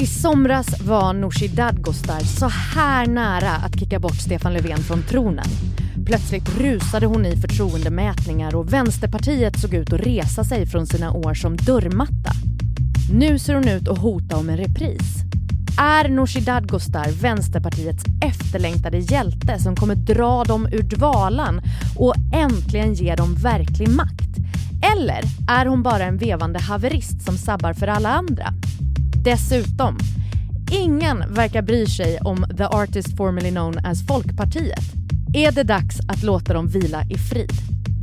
I somras var Nooshi Dadgostar så här nära att kicka bort Stefan Löfven från tronen. Plötsligt rusade hon i förtroendemätningar och Vänsterpartiet såg ut att resa sig från sina år som dörrmatta. Nu ser hon ut att hota om en repris. Är Nooshi Dadgostar Vänsterpartiets efterlängtade hjälte som kommer dra dem ur dvalan och äntligen ge dem verklig makt? Eller är hon bara en vevande haverist som sabbar för alla andra? Dessutom, ingen verkar bry sig om the artist formerly known as Folkpartiet. Är det dags att låta dem vila i frid?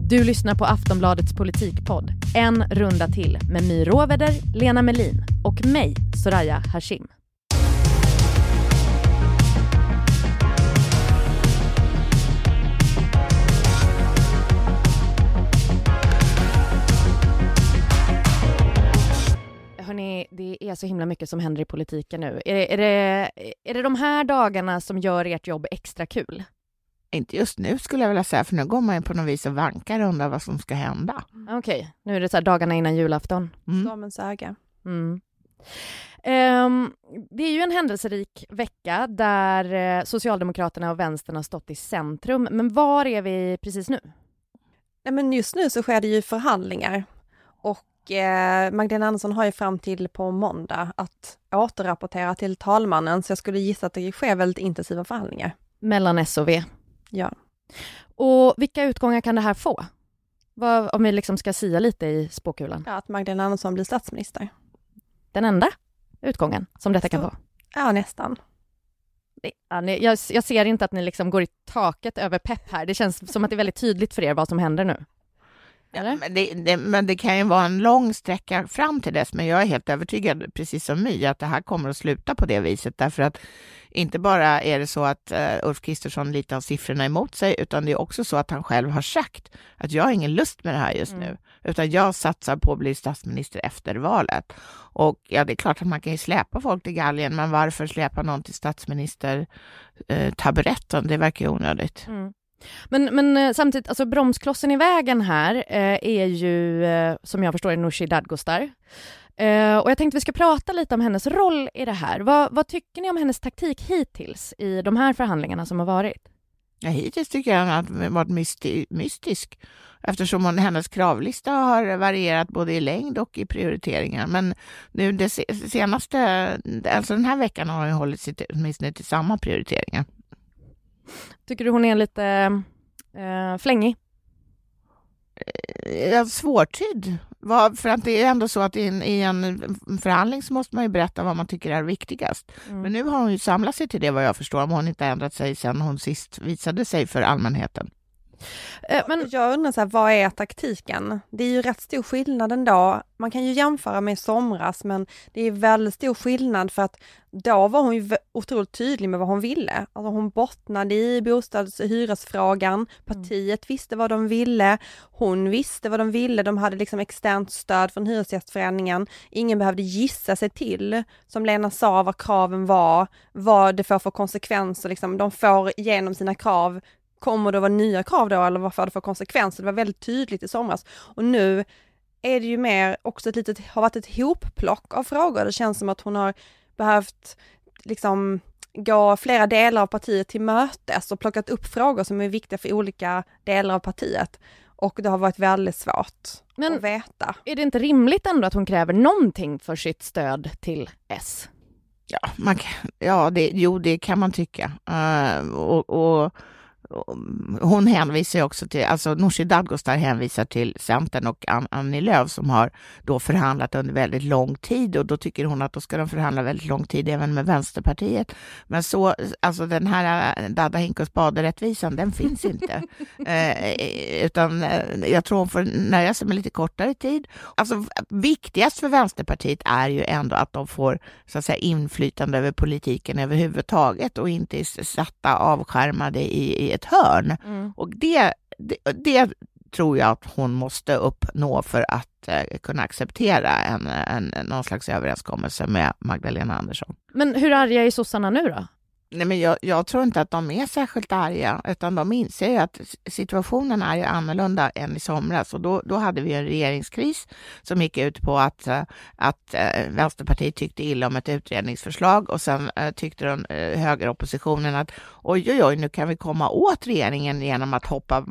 Du lyssnar på Aftonbladets politikpodd En runda till med My Råveder, Lena Melin och mig, Soraya Hashim. Hörrni, det är så himla mycket som händer i politiken nu. Är, är, det, är det de här dagarna som gör ert jobb extra kul? Inte just nu skulle jag vilja säga, för nu går man ju på något vis och vankar och undrar vad som ska hända. Okej, okay. nu är det så dagarna innan julafton. Mm. Stormens öga. Mm. Um, det är ju en händelserik vecka där uh, Socialdemokraterna och Vänstern har stått i centrum. Men var är vi precis nu? Nej, men just nu så sker det ju förhandlingar och eh, Magdalena Andersson har ju fram till på måndag att återrapportera till talmannen, så jag skulle gissa att det sker väldigt intensiva förhandlingar. Mellan S och V? Ja. Och vilka utgångar kan det här få? Vad, om vi liksom ska sia lite i spåkulan? Ja, att Magdalena Andersson blir statsminister. Den enda utgången som detta kan få? Ja, nästan. Ja, ni, jag, jag, ser inte att ni liksom går i taket över pepp här. Det känns som att det är väldigt tydligt för er vad som händer nu. Ja, men, det, det, men, det, kan ju vara en lång sträcka fram till dess, men jag är helt övertygad, precis som My, att det här kommer att sluta på det viset, därför att inte bara är det så att uh, Ulf Kristersson lite har siffrorna emot sig, utan det är också så att han själv har sagt att jag har ingen lust med det här just mm. nu, utan jag satsar på att bli statsminister efter valet. Och ja, det är klart att man kan ju släpa folk till galgen, men varför släpa någon till statsminister uh, taburetten? Det verkar ju onödigt. Mm. Men, men eh, samtidigt, alltså bromsklossen i vägen här eh, är ju, eh, som jag förstår det, Nooshi Dadgostar. Eh, och jag tänkte vi ska prata lite om hennes roll i det här. Vad, vad tycker ni om hennes taktik hittills i de här förhandlingarna som har varit? Ja, hittills tycker jag att hon har varit mysti mystisk eftersom hon, hennes kravlista har varierat både i längd och i prioriteringar. Men nu det senaste, alltså den här veckan har hon hållit sig till, åtminstone till samma prioriteringar. Tycker du hon är lite eh, flängig? Eh, svårtydd. För att det är ändå så att i en, i en förhandling så måste man ju berätta vad man tycker är viktigast. Mm. Men nu har hon ju samlat sig till det vad jag förstår, om hon inte ändrat sig sedan hon sist visade sig för allmänheten. Eh, men jag undrar så här, vad är taktiken? Det är ju rätt stor skillnad ändå. Man kan ju jämföra med somras, men det är väldigt stor skillnad för att då var hon ju otroligt tydlig med vad hon ville. Alltså hon bottnade i bostads och hyresfrågan. Mm. Partiet visste vad de ville. Hon visste vad de ville. De hade liksom externt stöd från Hyresgästföreningen. Ingen behövde gissa sig till, som Lena sa, vad kraven var, vad det får för konsekvenser. Liksom. De får igenom sina krav Kommer det vara nya krav då eller vad får det för konsekvenser? Det var väldigt tydligt i somras. Och nu är det ju mer också ett litet, har varit ett hopplock av frågor. Det känns som att hon har behövt liksom gå flera delar av partiet till mötes och plockat upp frågor som är viktiga för olika delar av partiet. Och det har varit väldigt svårt Men att veta. Är det inte rimligt ändå att hon kräver någonting för sitt stöd till S? Ja, man, ja det, jo det kan man tycka. Uh, och, och hon hänvisar också till, alltså Nooshi Dadgostar hänvisar till Centern och Annie Lööf som har då förhandlat under väldigt lång tid och då tycker hon att då ska de förhandla väldigt lång tid även med Vänsterpartiet. Men så, alltså den här äh, Dada Hink och spaderättvisan, den finns inte. eh, utan eh, jag tror hon får nöja sig med lite kortare tid. Alltså viktigast för Vänsterpartiet är ju ändå att de får så att säga inflytande över politiken överhuvudtaget och inte är satta avskärmade i, i ett hörn. Mm. Och det, det, det, tror jag att hon måste uppnå för att eh, kunna acceptera en, en, någon slags överenskommelse med Magdalena Andersson. Men hur arga är sossarna nu då? Nej, men jag, jag, tror inte att de är särskilt arga, utan de inser ju att situationen är annorlunda än i somras. Och då, då hade vi en regeringskris som gick ut på att, eh, att eh, Vänsterpartiet tyckte illa om ett utredningsförslag och sen eh, tyckte den högeroppositionen att oj, oj, oj, nu kan vi komma åt regeringen genom att hoppa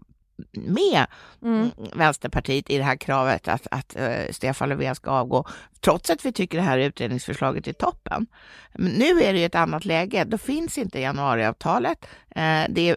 med mm. Vänsterpartiet i det här kravet att, att uh, Stefan Löfven ska avgå, trots att vi tycker det här utredningsförslaget är toppen. Men nu är det ju ett annat läge. Då finns inte januariavtalet. Uh, det, uh,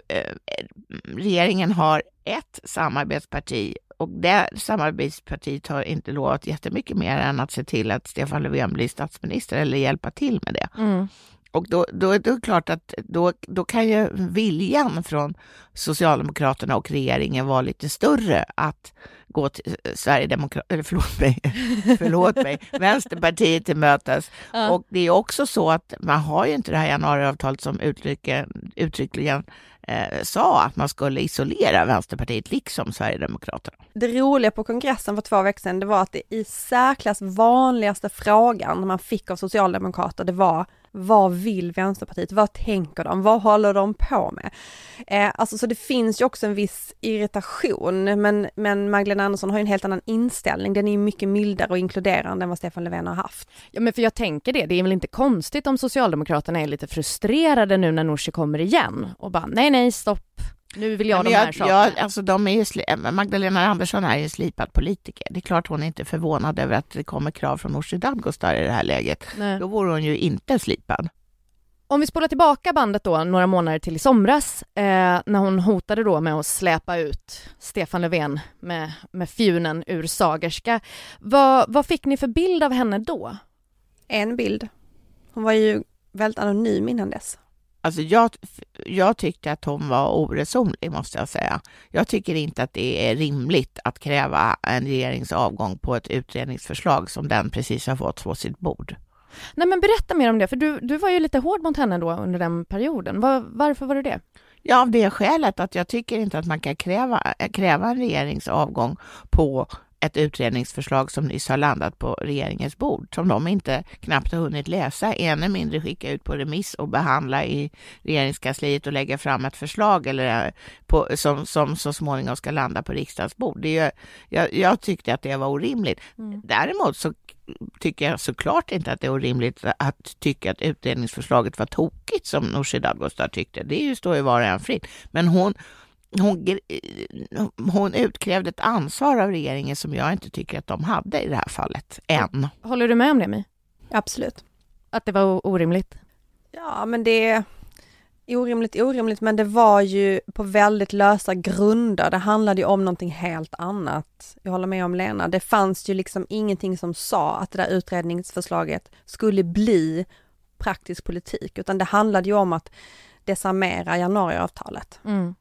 regeringen har ett samarbetsparti och det samarbetspartiet har inte lovat jättemycket mer än att se till att Stefan Löfven blir statsminister eller hjälpa till med det. Mm. Och då, då, är det klart att då, då kan ju viljan från Socialdemokraterna och regeringen vara lite större att gå till Sverigedemokraterna, eller förlåt mig, förlåt mig, Vänsterpartiet till mötes. Ja. Och det är också så att man har ju inte det här januariavtalet som uttryckligen, uttryckligen eh, sa att man skulle isolera Vänsterpartiet liksom Sverigedemokraterna. Det roliga på kongressen för två veckor sedan, det var att det i särklass vanligaste frågan man fick av socialdemokrater, det var vad vill Vänsterpartiet? Vad tänker de? Vad håller de på med? Eh, alltså så det finns ju också en viss irritation, men, men Magdalena Andersson har ju en helt annan inställning. Den är ju mycket mildare och inkluderande än vad Stefan Löfven har haft. Ja men för jag tänker det, det är väl inte konstigt om Socialdemokraterna är lite frustrerade nu när Nooshi kommer igen och bara nej nej stopp, nu vill jag de här sakerna. Jag, alltså de är ju, Magdalena Andersson är ju slipad politiker. Det är klart hon är inte förvånad över att det kommer krav från Nooshi Dadgostar i det här läget. Nej. Då vore hon ju inte slipad. Om vi spolar tillbaka bandet då några månader till i somras eh, när hon hotade då med att släpa ut Stefan Löfven med, med fjunen ur Sagerska. Vad, vad fick ni för bild av henne då? En bild. Hon var ju väldigt anonym innan dess. Alltså jag, jag tyckte att hon var oresonlig, måste jag säga. Jag tycker inte att det är rimligt att kräva en regerings avgång på ett utredningsförslag som den precis har fått på sitt bord. Nej men berätta mer om det, för du, du var ju lite hård mot henne då under den perioden. Var, varför var du det? Ja, av det skälet att jag tycker inte att man kan kräva, kräva en regerings avgång på ett utredningsförslag som nyss har landat på regeringens bord, som de inte knappt har hunnit läsa, ännu mindre skicka ut på remiss och behandla i regeringskansliet och lägga fram ett förslag eller eh, på, som, som så småningom ska landa på riksdagens bord. Det är, jag, jag tyckte att det var orimligt. Mm. Däremot så tycker jag såklart inte att det är orimligt att tycka att utredningsförslaget var tokigt som Nooshi Dadgostar tyckte. Det står ju var och en fritt. Men hon hon, hon utkrävde ett ansvar av regeringen som jag inte tycker att de hade i det här fallet, än. Håller du med om det, Mi? Absolut. Att det var orimligt? Ja, men det är orimligt, orimligt, men det var ju på väldigt lösa grunder. Det handlade ju om någonting helt annat. Jag håller med om Lena. Det fanns ju liksom ingenting som sa att det där utredningsförslaget skulle bli praktisk politik, utan det handlade ju om att desarmera januariavtalet. Mm.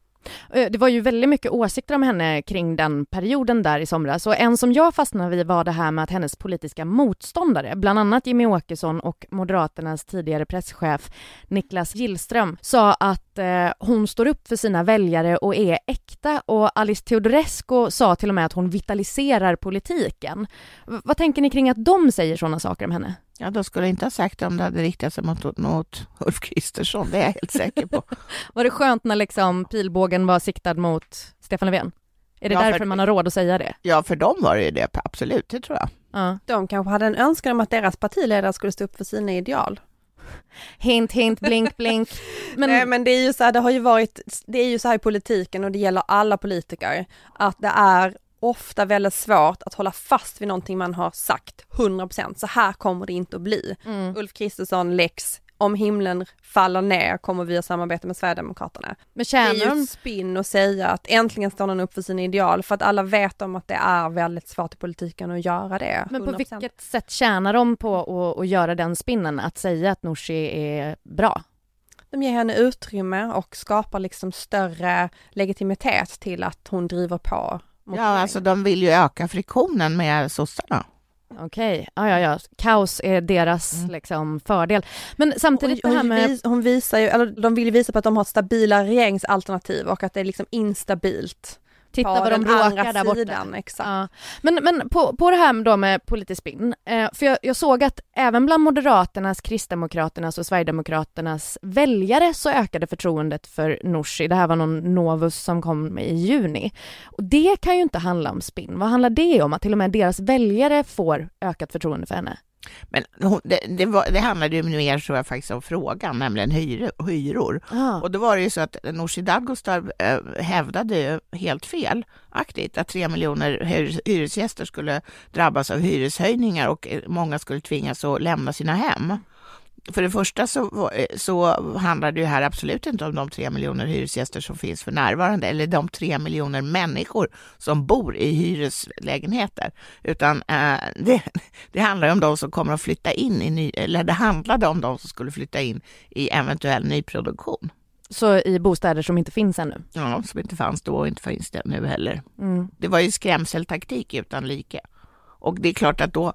Eh, det var ju väldigt mycket åsikter om henne kring den perioden där i somras och en som jag fastnade vid var det här med att hennes politiska motståndare, bland annat Jimmy Åkesson och Moderaternas tidigare presschef Niklas Gillström, sa att eh, hon står upp för sina väljare och är äkta och Alice Teodorescu sa till och med att hon vitaliserar politiken. V vad tänker ni kring att de säger sådana saker om henne? Ja, de skulle inte ha sagt det om det hade riktat sig mot, mot Ulf Kristersson, det är jag helt säker på. var det skönt när liksom pilbågen var siktad mot Stefan Löfven? Är det ja, därför man har råd att säga det? Ja, för dem var det ju det, absolut, det tror jag. Ja. De kanske hade en önskan om att deras partiledare skulle stå upp för sina ideal. Hint, hint, blink, blink. Men... Nej, men det är ju så här, det har ju varit, det är ju så här i politiken och det gäller alla politiker, att det är ofta väldigt svårt att hålla fast vid någonting man har sagt 100%, så här kommer det inte att bli. Mm. Ulf Kristersson, Lex, om himlen faller ner kommer vi att samarbeta med Sverigedemokraterna. Men tjänar det är ju ett spinn att säga att äntligen står någon upp för sina ideal för att alla vet om att det är väldigt svårt i politiken att göra det. 100%. Men på vilket sätt tjänar de på att, att göra den spinnen, att säga att Nooshi är bra? De ger henne utrymme och skapar liksom större legitimitet till att hon driver på Ja, alltså de vill ju öka friktionen med sossarna. Okej, okay. ja, ja, ja. Kaos är deras mm. liksom, fördel. Men samtidigt hon, det här med... Hon visar ju, eller de vill ju visa på att de har stabila regeringsalternativ och att det är liksom instabilt Titta vad de bråkar där borta. Exakt. Ja. Men, men på, på det här då med politisk spinn, eh, för jag, jag, såg att även bland Moderaternas, Kristdemokraternas och Sverigedemokraternas väljare så ökade förtroendet för Nooshi. Det här var någon Novus som kom i juni. Och det kan ju inte handla om spinn. Vad handlar det om? Att till och med deras väljare får ökat förtroende för henne? Men det, det, var, det handlade ju mer tror jag faktiskt om frågan, nämligen hyror. hyror. Ah. Och då var det ju så att Nooshi Dadgostar äh, hävdade helt felaktigt att tre miljoner hyresgäster skulle drabbas av hyreshöjningar och många skulle tvingas att lämna sina hem. För det första så, så handlar det ju här absolut inte om de tre miljoner hyresgäster som finns för närvarande eller de tre miljoner människor som bor i hyreslägenheter, utan eh, det, det handlar om de som kommer att flytta in i ny, eller det handlade om de som skulle flytta in i eventuell nyproduktion. Så i bostäder som inte finns ännu? Ja, som inte fanns då och inte finns det nu heller. Mm. Det var ju skrämseltaktik utan like. Och det är klart att då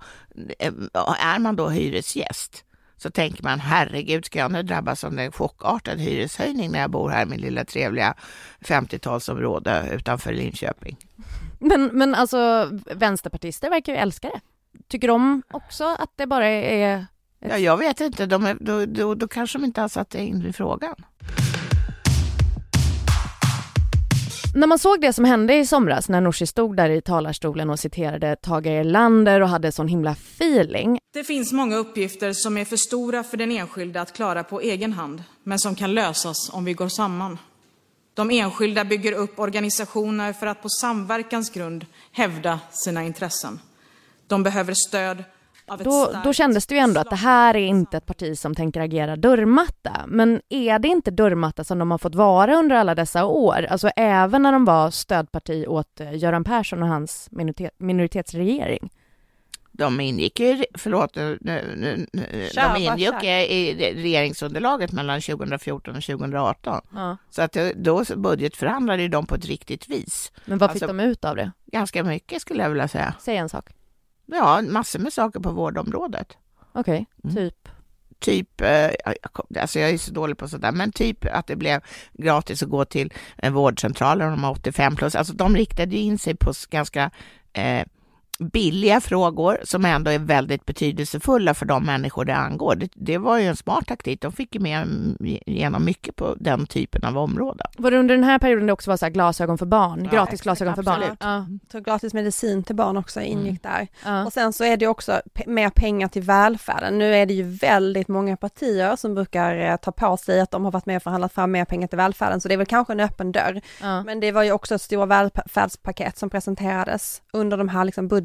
eh, är man då hyresgäst så tänker man herregud, ska jag nu drabbas av en chockartad hyreshöjning när jag bor här i min lilla trevliga 50-talsområde utanför Linköping? Men, men alltså vänsterpartister verkar ju älska det. Tycker de också att det bara är... Ett... Ja, jag vet inte, de är, då, då, då kanske de inte har satt in i frågan. När man såg det som hände i somras när Nooshi stod där i talarstolen och citerade Tage Erlander och hade sån himla feeling. Det finns många uppgifter som är för stora för den enskilde att klara på egen hand, men som kan lösas om vi går samman. De enskilda bygger upp organisationer för att på samverkans grund hävda sina intressen. De behöver stöd då, då kändes det ju ändå att det här är inte ett parti som tänker agera dörrmatta. Men är det inte dörrmatta som de har fått vara under alla dessa år? Alltså även när de var stödparti åt eh, Göran Persson och hans minoritet, minoritetsregering? De ingick ju, förlåt, nu, nu, nu, de ingick i regeringsunderlaget mellan 2014 och 2018. Ja. Så att då budgetförhandlade de på ett riktigt vis. Men vad fick alltså, de ut av det? Ganska mycket skulle jag vilja säga. Säg en sak. Ja, massor med saker på vårdområdet. Okej, okay, mm. typ? Typ, eh, alltså jag är så dålig på sådär, men typ att det blev gratis att gå till en vårdcentral om de har 85 plus. Alltså de riktade in sig på ganska eh, billiga frågor som ändå är väldigt betydelsefulla för de människor det angår. Det, det var ju en smart taktik. De fick ju med igenom mycket på den typen av områden. Var det under den här perioden det också var så glasögon för barn? Ja, gratis glasögon för barn? Ja. Så gratis medicin till barn också ingick mm. där. Ja. Och sen så är det också mer pengar till välfärden. Nu är det ju väldigt många partier som brukar eh, ta på sig att de har varit med och förhandlat fram mer pengar till välfärden, så det är väl kanske en öppen dörr. Ja. Men det var ju också ett stort välfärdspaket som presenterades under de här liksom budget,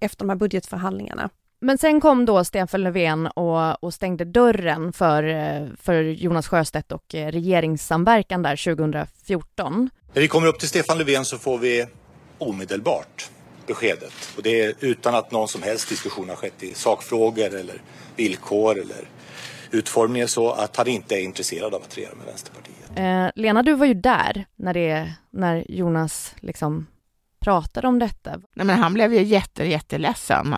efter de här budgetförhandlingarna. Men sen kom då Stefan Löfven och, och stängde dörren för, för Jonas Sjöstedt och eh, regeringssamverkan där 2014. När vi kommer upp till Stefan Löfven så får vi omedelbart beskedet. Och det är utan att någon som helst diskussion har skett i sakfrågor eller villkor eller utformningen så att han inte är intresserad av att regera med Vänsterpartiet. Eh, Lena, du var ju där när, det, när Jonas liksom pratade om detta. Nej, men han blev ju jätte, jätteledsen.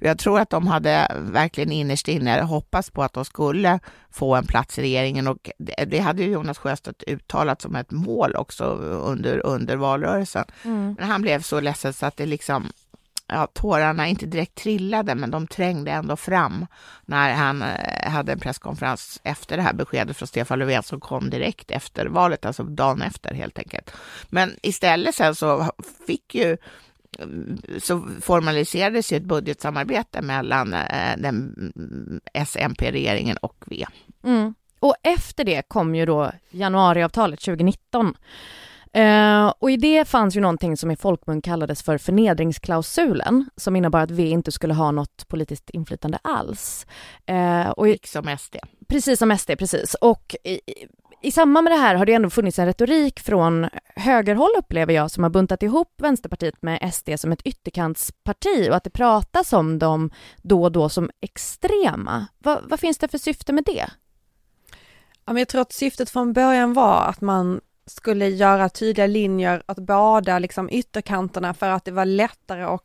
Jag tror att de hade verkligen innerst inne hoppats på att de skulle få en plats i regeringen och det hade ju Jonas Sjöstedt uttalat som ett mål också under, under valrörelsen. Mm. Men han blev så ledsen så att det liksom ja, tårarna inte direkt trillade, men de trängde ändå fram när han eh, hade en presskonferens efter det här beskedet från Stefan Löfven som kom direkt efter valet, alltså dagen efter helt enkelt. Men istället sen så fick ju eh, så formaliserades ju ett budgetsamarbete mellan eh, den SMP-regeringen och V. Mm. Och efter det kom ju då januariavtalet 2019 Uh, och i det fanns ju någonting som i folkmun kallades för förnedringsklausulen, som innebar att V inte skulle ha något politiskt inflytande alls. Uh, och i, som SD. Precis som SD, precis. Och i, i samband med det här har det ändå funnits en retorik från högerhåll upplever jag som har buntat ihop Vänsterpartiet med SD som ett ytterkantsparti och att det pratas om dem då och då som extrema. Va, vad finns det för syfte med det? Jag tror att syftet från början var att man skulle göra tydliga linjer åt båda liksom ytterkanterna för att det var lättare att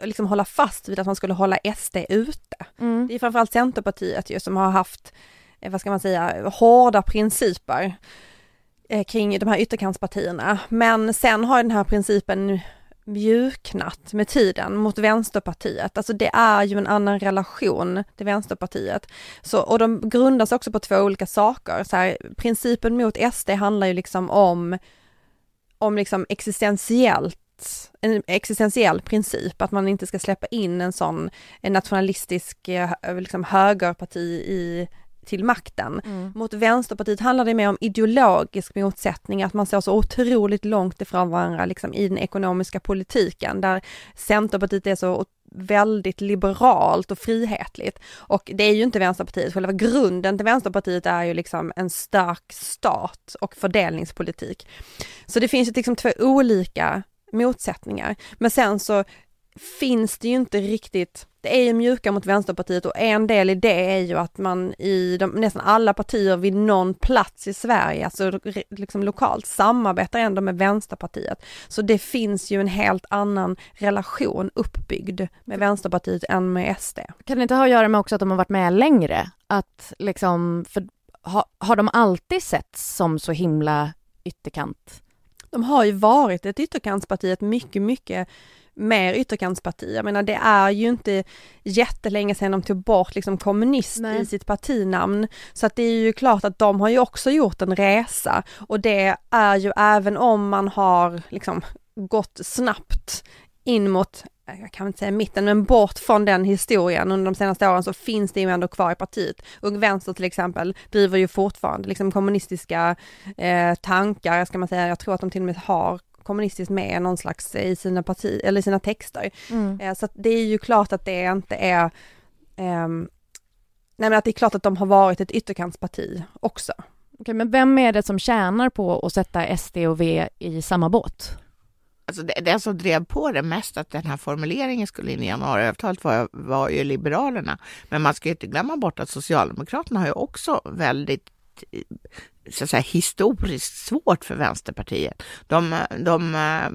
liksom hålla fast vid att man skulle hålla SD ute. Mm. Det är framförallt Centerpartiet ju som har haft, eh, vad ska man säga, hårda principer. eh, kring de här ytterkantspartierna. Men sen har den här principen mjuknat med tiden mot Vänsterpartiet. Alltså det är ju en annan relation till Vänsterpartiet. Så, och de grundas också på två olika saker. Så här, principen mot SD handlar ju liksom om, om liksom existentiellt en existentiell princip, att man inte ska släppa in en sån en nationalistisk eh, liksom högerparti i till makten. Mm. Mot Vänsterpartiet handlar det mer om ideologisk motsättning, att man står så otroligt långt ifrån varandra liksom i den ekonomiska politiken, där Centerpartiet är så väldigt liberalt och frihetligt. Och det är ju inte Vänsterpartiet, själva grunden till Vänsterpartiet är ju liksom en stark stat och fördelningspolitik. Så det finns ju liksom två olika motsättningar. Men sen så finns det ju inte riktigt, det är ju mjuka mot Vänsterpartiet och en del i det är ju att man i de, nästan alla partier vid någon plats i Sverige, alltså liksom lokalt, samarbetar ändå med Vänsterpartiet. Så det finns ju en helt annan relation uppbyggd med Vänsterpartiet än med SD. Kan det inte ha att göra med också att de har varit med längre? Att liksom, för, ha, har de alltid setts som så himla ytterkant? De har ju varit ett ytterkantsparti, ett mycket, mycket mer ytterkantsparti. Jag menar det är ju inte jättelänge sedan de tog bort liksom kommunist Nej. i sitt partinamn. Så att det är ju klart att de har ju också gjort en resa och det är ju även om man har liksom gått snabbt in mot jag kan inte säga mitten, men bort från den historien under de senaste åren så finns det ju ändå kvar i partiet. Ung Vänster till exempel driver ju fortfarande liksom kommunistiska eh, tankar, ska man säga. Jag tror att de till och med har kommunistiskt med någon slags i sina parti, eller sina texter. Mm. Eh, så det är ju klart att det inte är eh, Nej men att det är klart att de har varit ett ytterkantsparti också. Okej, men vem är det som tjänar på att sätta SD och V i samma båt? Alltså det, det som drev på det mest att den här formuleringen skulle in i januariavtalet var, var ju Liberalerna. Men man ska inte glömma bort att Socialdemokraterna har ju också väldigt Eh, så att säga, historiskt svårt för Vänsterpartiet. De, de eh,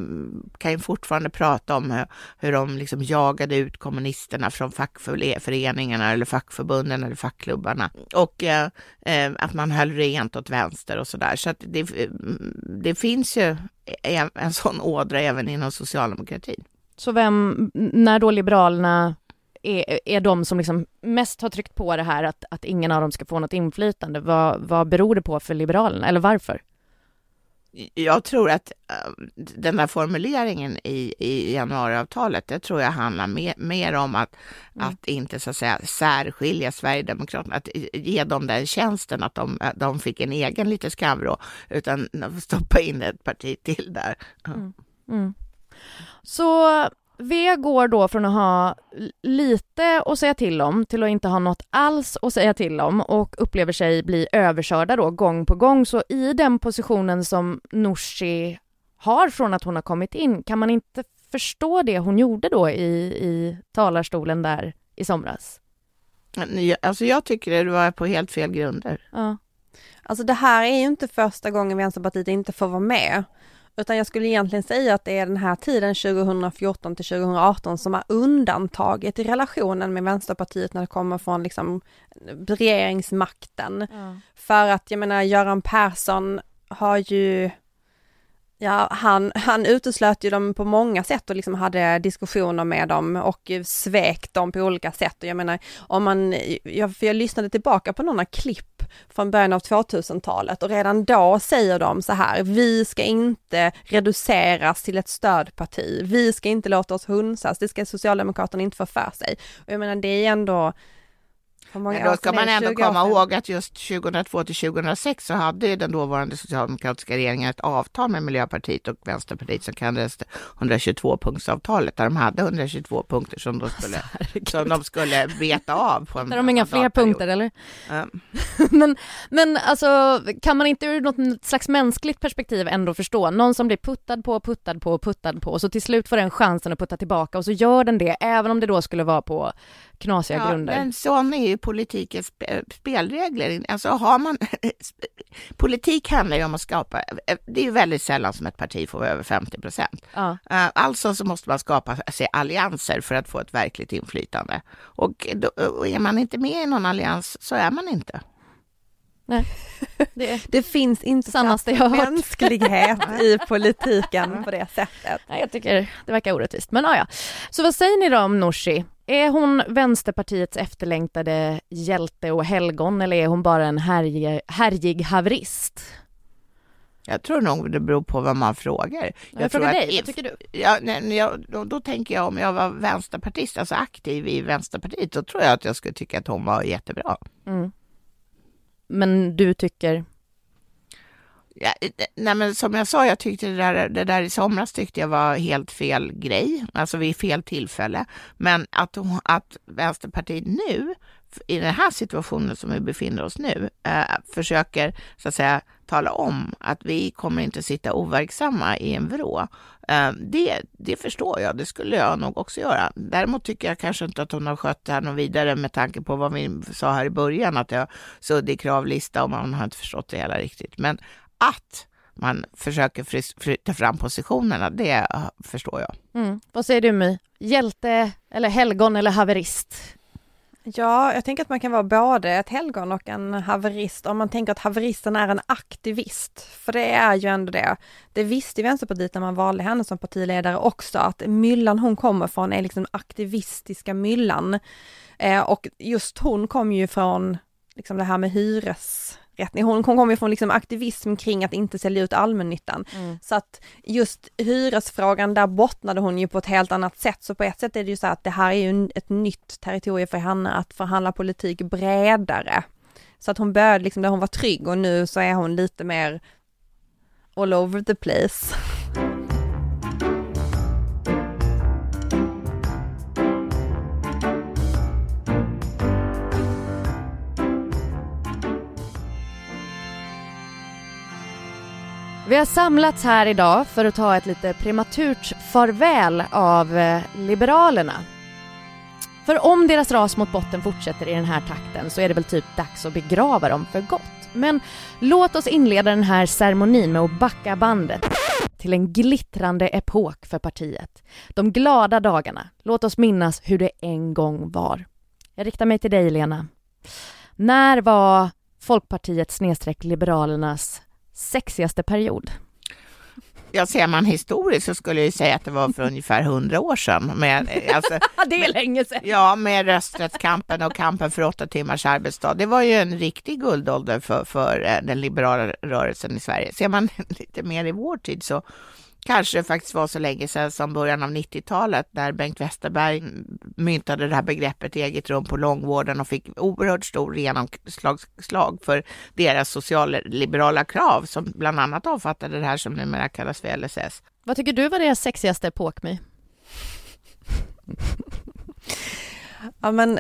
kan ju fortfarande prata om hur, hur de liksom jagade ut kommunisterna från fackföreningarna eller fackförbunden eller fackklubbarna och eh, att man höll rent åt vänster och sådär. Så att det, mm, det finns ju e-, en sån ådra även inom socialdemokratin. Så vem, när då Liberalerna är, är de som liksom mest har tryckt på det här att, att ingen av dem ska få något inflytande. Vad, vad beror det på för Liberalerna, eller varför? Jag tror att uh, den där formuleringen i, i januariavtalet, det tror jag handlar mer, mer om att, mm. att inte så att säga särskilja Sverigedemokraterna, att ge dem den tjänsten att de, de fick en egen lite skamvrå, utan stoppa in ett parti till där. Mm. Mm. Så V går då från att ha lite att säga till om till att inte ha något alls att säga till om och upplever sig bli överkörda då gång på gång. Så i den positionen som Nooshi har från att hon har kommit in, kan man inte förstå det hon gjorde då i, i talarstolen där i somras? Alltså jag tycker det var på helt fel grunder. Ja. Alltså det här är ju inte första gången Vänsterpartiet inte får vara med. Utan jag skulle egentligen säga att det är den här tiden 2014 till 2018 som är undantaget i relationen med Vänsterpartiet när det kommer från liksom regeringsmakten. Mm. För att jag menar Göran Persson har ju Ja, han, han uteslöt ju dem på många sätt och liksom hade diskussioner med dem och svek dem på olika sätt. Och jag menar, om man, jag, för jag lyssnade tillbaka på några klipp från början av 2000-talet och redan då säger de så här, vi ska inte reduceras till ett stödparti, vi ska inte låta oss hunsas, det ska Socialdemokraterna inte få för sig. Och jag menar, det är ändå men då ska man ändå komma ihåg att just 2002 till 2006 så hade den dåvarande socialdemokratiska regeringen ett avtal med Miljöpartiet och Vänsterpartiet som kallades 122-punktsavtalet där de hade 122 punkter som, de skulle, som de skulle beta av. På en där de inga fler punkter eller? Um. men, men alltså kan man inte ur något slags mänskligt perspektiv ändå förstå någon som blir puttad på, puttad på, puttad på och så till slut får den chansen att putta tillbaka och så gör den det även om det då skulle vara på knasiga ja, grunder. Men sån är ju politikens spelregler. Alltså har man... politik handlar ju om att skapa... Det är ju väldigt sällan som ett parti får över 50 procent. Ja. Eh, alltså så måste man skapa sig allianser för att få ett verkligt inflytande. Och, då, och är man inte med i någon allians så är man inte. Nej. det, det finns inte sannaste jag mänsklighet i politiken på det sättet. Nej, jag tycker det verkar orättvist, men ja. Så vad säger ni då om Nooshi? Är hon Vänsterpartiets efterlängtade hjälte och helgon eller är hon bara en härjig, härjig haverist? Jag tror nog det beror på vad man frågar. Jag, jag frågar dig, vad tycker du? Ja, nej, jag, då, då, tänker jag om jag var vänsterpartist, alltså aktiv i Vänsterpartiet, då tror jag att jag skulle tycka att hon var jättebra. Mm. Men du tycker? Ja, eh, nej men som jag sa, jag tyckte det där, det där i somras tyckte jag var helt fel grej, alltså vid fel tillfälle. Men att, att Vänsterpartiet nu, i den här situationen som vi befinner oss nu, eh, försöker så att säga tala om att vi kommer inte sitta overksamma i en vrå. Eh, det, det förstår jag, det skulle jag nog också göra. Däremot tycker jag kanske inte att hon har skött det här något vidare med tanke på vad vi sa här i början, att jag suddig kravlista och man har inte förstått det hela riktigt. Men att man försöker flytta fram positionerna, det förstår jag. Mm. Vad säger du My? Hjälte eller helgon eller haverist? Ja, jag tänker att man kan vara både ett helgon och en haverist om man tänker att haveristen är en aktivist. För det är ju ändå det. Det visste Vänsterpartiet när man valde henne som partiledare också, att myllan hon kommer från är liksom aktivistiska myllan. Eh, och just hon kom ju från liksom det här med hyres rättning. Hon, hon kommer ju från liksom aktivism kring att inte sälja ut allmännyttan. Mm. Så att just hyresfrågan, där bottnade hon ju på ett helt annat sätt. Så på ett sätt är det ju så att det här är ju ett nytt territorium för henne att förhandla politik bredare. Så att hon började liksom där hon var trygg och nu så är hon lite mer all over the place. Vi har samlats här idag för att ta ett lite prematurt farväl av eh, Liberalerna. För om deras ras mot botten fortsätter i den här takten så är det väl typ dags att begrava dem för gott. Men låt oss inleda den här ceremonin med att backa bandet till en glittrande epok för partiet. De glada dagarna. Låt oss minnas hur det en gång var. Jag riktar mig till dig, Lena. När var Folkpartiet snedstreck Liberalernas sexigaste period? Ja, ser man historiskt så skulle jag säga att det var för ungefär hundra år sedan. Med, alltså, det är länge sedan! Ja, med rösträttskampen och kampen för åtta timmars arbetsdag. Det var ju en riktig guldålder för, för eh, den liberala rörelsen i Sverige. Ser man lite mer i vår tid så kanske det faktiskt var så länge sedan som början av 90-talet när Bengt Westerberg myntade det här begreppet eget rum på långvården och fick oerhört stor genomslag för deras socialliberala krav som bland annat omfattade det här som numera kallas för LSS. Vad tycker du var deras sexigaste epok, My? ja men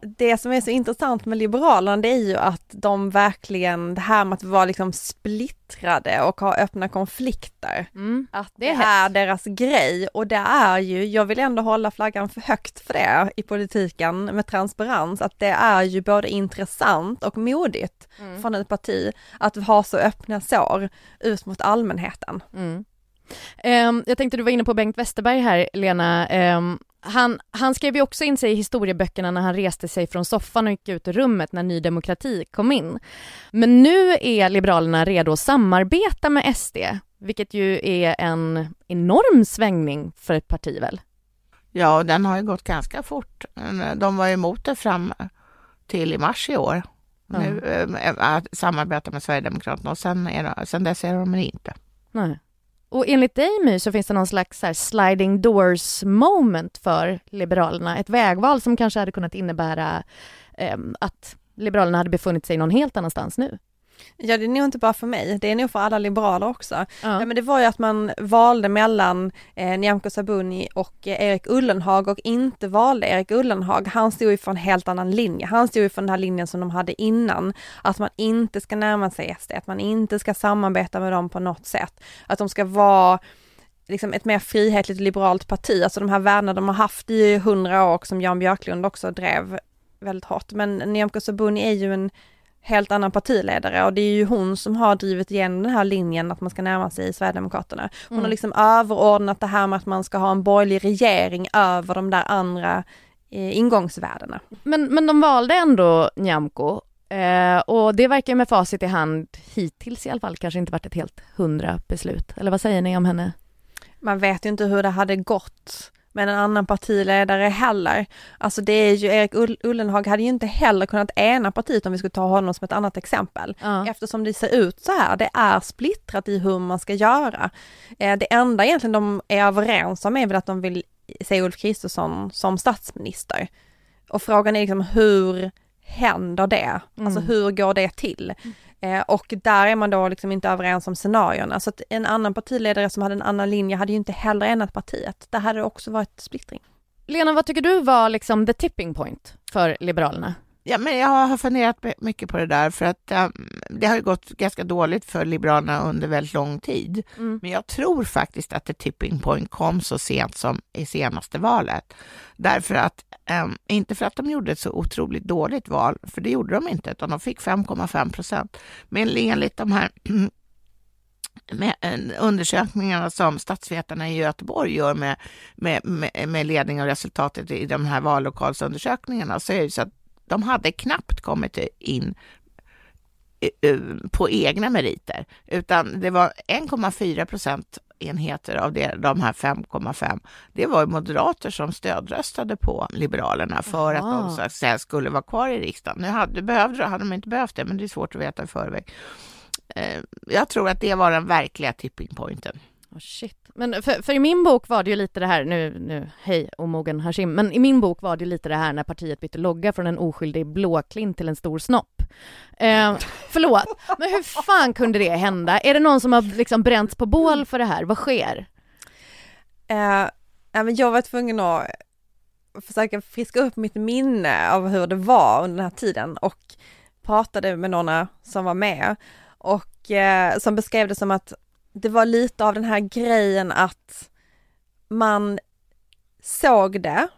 det som är så intressant med Liberalerna det är ju att de verkligen, det här med att vara liksom splittrade och ha öppna konflikter, mm, att det, är, är deras grej och det är ju, jag vill ändå hålla flaggan för högt för det i politiken med transparens, att det är ju både intressant och modigt mm. från ett parti att ha så öppna sår ut mot allmänheten. Mm. Um, jag tänkte du var inne på Bengt Westerberg här Lena, um, han, han skrev ju också in sig i historieböckerna när han reste sig från soffan och gick ut ur rummet när Ny Demokrati kom in. Men nu är Liberalerna redo att samarbeta med SD, vilket ju är en enorm svängning för ett parti väl? Ja, den har ju gått ganska fort. De var emot det fram till i mars i år. Mm. Nu, äh, att samarbeta med Sverigedemokraterna och sen, är, sen dess är de inte. Nej. Och enligt dig My så finns det någon slags sliding doors moment för Liberalerna, ett vägval som kanske hade kunnat innebära eh, att Liberalerna hade befunnit sig någon helt annanstans nu. Ja det är nog inte bara för mig, det är nog för alla liberaler också. Ja. men det var ju att man valde mellan eh, Nyamko Sabuni och eh, Erik Ullenhag och inte valde Erik Ullenhag. Han stod ju för en helt annan linje. Han stod ju för den här linjen som de hade innan. Att man inte ska närma sig SD, att man inte ska samarbeta med dem på något sätt. Att de ska vara liksom ett mer frihetligt liberalt parti, alltså de här värdena de har haft i hundra år och som Jan Björklund också drev väldigt hårt. Men Nyamko Sabuni är ju en helt annan partiledare och det är ju hon som har drivit igenom den här linjen att man ska närma sig Sverigedemokraterna. Hon mm. har liksom överordnat det här med att man ska ha en borgerlig regering över de där andra eh, ingångsvärdena. Men, men de valde ändå Nyamko Eh, och det verkar med facit i hand hittills i alla fall kanske inte varit ett helt hundra beslut. Eller vad säger ni om henne? Man vet ju inte hur det hade gått med en annan partiledare heller. Alltså det är ju, Erik Ullenhag hade ju inte heller kunnat ena partiet om vi skulle ta honom som ett annat exempel. Ja. Eftersom det ser ut så här, det är splittrat i hur man ska göra. Eh, det enda egentligen de är överens om är väl att de vill se Ulf Kristersson som statsminister. Och frågan är liksom hur händer det? Alltså mm. Alltså hur går det till? Eh, och där är man då liksom inte överens om scenarierna. Så att en annan partiledare som hade en annan linje hade ju inte heller enat partiet. Där hade det också varit splittring. Lena, vad tycker du var liksom the tipping point för Liberalerna? Ja, men jag har funderat mycket på det där för att um, det har ju gått ganska dåligt för Liberalerna under väldigt lång tid. Mm. Men jag tror faktiskt att the tipping point kom så sent som i senaste valet. Därför att, um, inte för att de gjorde ett så otroligt dåligt val, för det gjorde de inte, utan de fick 5,5 procent. Men enligt de här med undersökningarna som statsvetarna i Göteborg gör med, med, med, med ledning av resultatet i de här vallokalsundersökningarna så är det så att de hade knappt kommit in på egna meriter, utan det var 1,4 procent enheter av det, de här 5,5. Det var moderater som stödröstade på Liberalerna för Aha. att de skulle vara kvar i riksdagen. Nu hade, behövde, hade de inte behövt det, men det är svårt att veta i förväg. Eh, jag tror att det var den verkliga tipping pointen. Oh shit. Men för, för, i min bok var det ju lite det här, nu, nu hej omogen Hashim, men i min bok var det lite det här när partiet bytte logga från en oskyldig blåklint till en stor snopp. Eh, förlåt, men hur fan kunde det hända? Är det någon som har liksom bränts på bål för det här? Vad sker? Eh, jag var tvungen att försöka friska upp mitt minne av hur det var under den här tiden och pratade med några som var med och eh, som beskrev det som att det var lite av den här grejen att man såg det,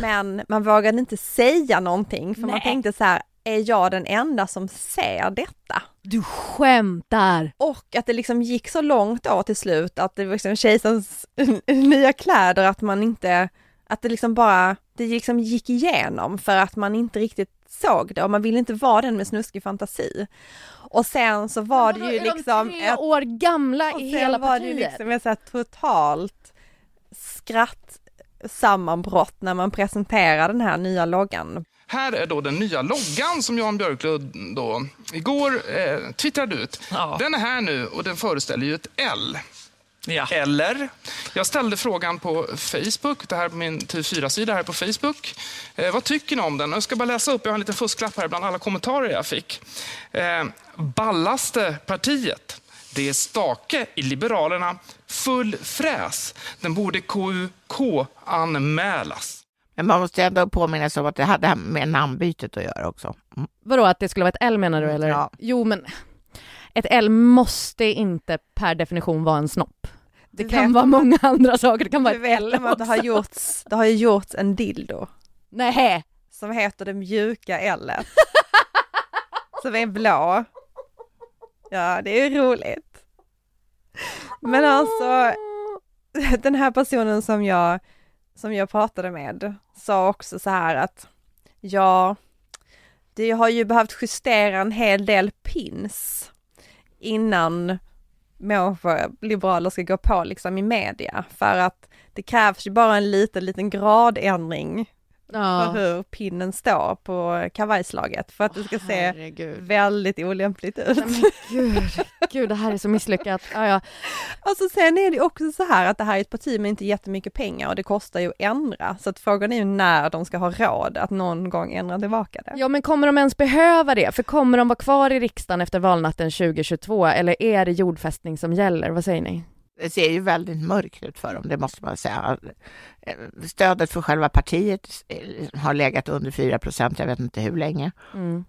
men man vågade inte säga någonting för Nej. man tänkte så här, är jag den enda som ser detta? Du skämtar! Och att det liksom gick så långt då till slut att det var liksom kejsarens nya kläder att man inte, att det liksom bara, det liksom gick igenom för att man inte riktigt såg det och man ville inte vara den med snuskig fantasi. Och sen så var det ju liksom... tre ett, år gamla i hela partiet. var det ju liksom ett så här totalt skrattsammanbrott när man presenterar den här nya loggan. Här är då den nya loggan som Jan Björklund då igår eh, twittrade ut. Ja. Den är här nu och den föreställer ju ett L. Ja. Eller, jag ställde frågan på Facebook, det här på min TV4-sida här på Facebook. Eh, vad tycker ni om den? Jag ska bara läsa upp, jag har en liten fusklapp här bland alla kommentarer jag fick. Eh, ballaste partiet. Det är stake i Liberalerna. Full fräs. Den borde KUK-anmälas. Men man måste ändå påminna sig om att det hade med namnbytet att göra också. Mm. Vadå, att det skulle vara ett L menar du? Eller? Ja. Jo, men ett L måste inte per definition vara en snopp. Det du kan vara många andra saker, det kan vara ett L också. att det har gjorts, det har ju gjorts en dildo. Nej. Som heter det mjuka L. som är blå. Ja, det är ju roligt. Men alltså, den här personen som jag, som jag pratade med sa också så här att ja, det har ju behövt justera en hel del pins innan liberaler ska gå på liksom i media. För att det krävs ju bara en liten, liten gradändring ja. för hur pinnen står på kavajslaget för att det ska se Herregud. väldigt olämpligt ut. Men gud, gud, det här är så misslyckat. Ja, ja. Alltså sen är det också så här att det här är ett parti med inte jättemycket pengar och det kostar ju att ändra, så att frågan är ju när de ska ha råd att någon gång ändra tillbaka det. Ja, men kommer de ens behöva det? För kommer de vara kvar i riksdagen efter valnatten 2022 eller är det jordfästning som gäller? Vad säger ni? Det ser ju väldigt mörkt ut för dem, det måste man säga. Stödet för själva partiet har legat under 4 procent, jag vet inte hur länge. Mm.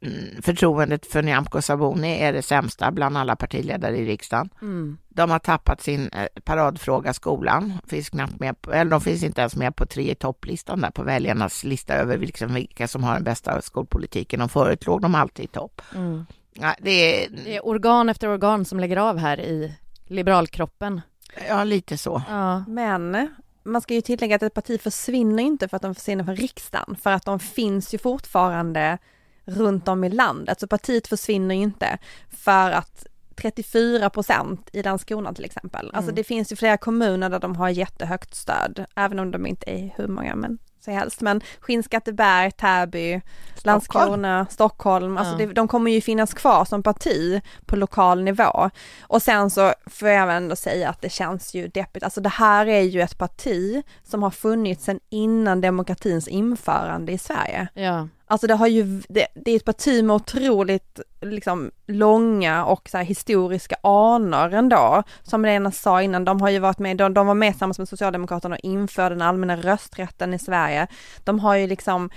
mm. Förtroendet för Nyamko Sabuni är det sämsta bland alla partiledare i riksdagen. Mm. De har tappat sin eh, paradfråga skolan, finns knappt med på, eller de finns inte ens med på tre i topplistan där på väljarnas lista över liksom vilka som har den bästa skolpolitiken. De låg de alltid i topp. Mm. Ja, det, är... det är organ efter organ som lägger av här i liberalkroppen. Ja, lite så. Ja. Men man ska ju tillägga att ett parti försvinner inte för att de försvinner från riksdagen, för att de finns ju fortfarande runt om i landet. Så partiet försvinner ju inte för att 34 procent i Landskrona till exempel. Alltså mm. Alltså det finns ju flera kommuner där de har jättehögt stöd, även om de inte är hur många, men så helst. Men Skinnskatteberg, Täby, Landskrona, Stockholm, alltså ja. det, de kommer ju finnas kvar som parti på lokal nivå. Och sen så får jag ändå säga att det känns ju deppigt, alltså det här är ju ett parti som har funnits sedan innan demokratins införande i Sverige. Ja. Alltså det har ju, det, det, är ett parti med otroligt liksom långa och så historiska anor ändå. Som Lena sa innan, de har ju varit med, de, de var med tillsammans med Socialdemokraterna och införde den allmänna rösträtten i Sverige. De har ju liksom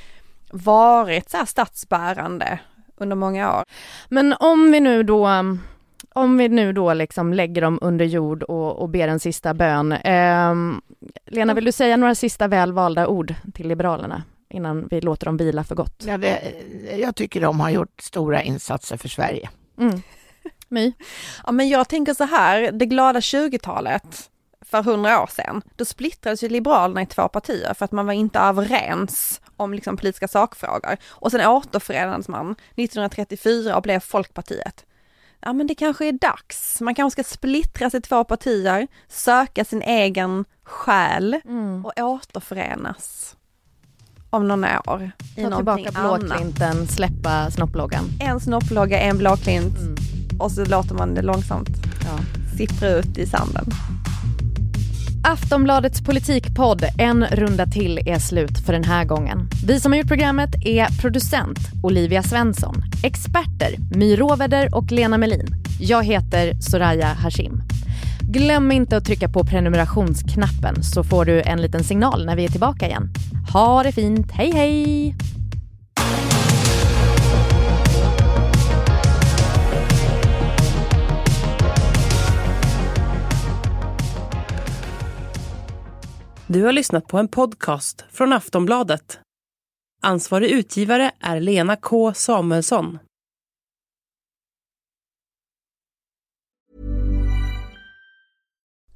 varit så här statsbärande under många år. Men om vi nu då om vi nu då liksom lägger dem under jord och, och ber en sista bön. Eh, Lena, vill du säga några sista välvalda ord till Liberalerna? Innan vi låter dem vila för gott. Ja, det, jag tycker de har gjort stora insatser för Sverige. Mm. My? Ja, men jag tänker så här, det glada 20-talet för hundra år sedan, då splittrades ju Liberalerna i två partier för att man var inte överens om liksom politiska sakfrågor. Och sen återförenades man 1934 och blev Folkpartiet. Ja men det kanske är dags, man kanske ska splittras i två partier, söka sin egen själ mm. och återförenas om några år. Ta tillbaka blåklinten, släppa snopploggan. En snopplogga, en blåklint mm. och så låter man det långsamt ja. sippra ut i sanden. Aftonbladets politikpodd En runda till är slut för den här gången. Vi som har gjort programmet är producent Olivia Svensson, experter My Råveder och Lena Melin. Jag heter Soraya Hashim. Glöm inte att trycka på prenumerationsknappen så får du en liten signal när vi är tillbaka igen. Ha det fint, hej hej! Du har lyssnat på en podcast från Aftonbladet. Ansvarig utgivare är Lena K Samuelsson.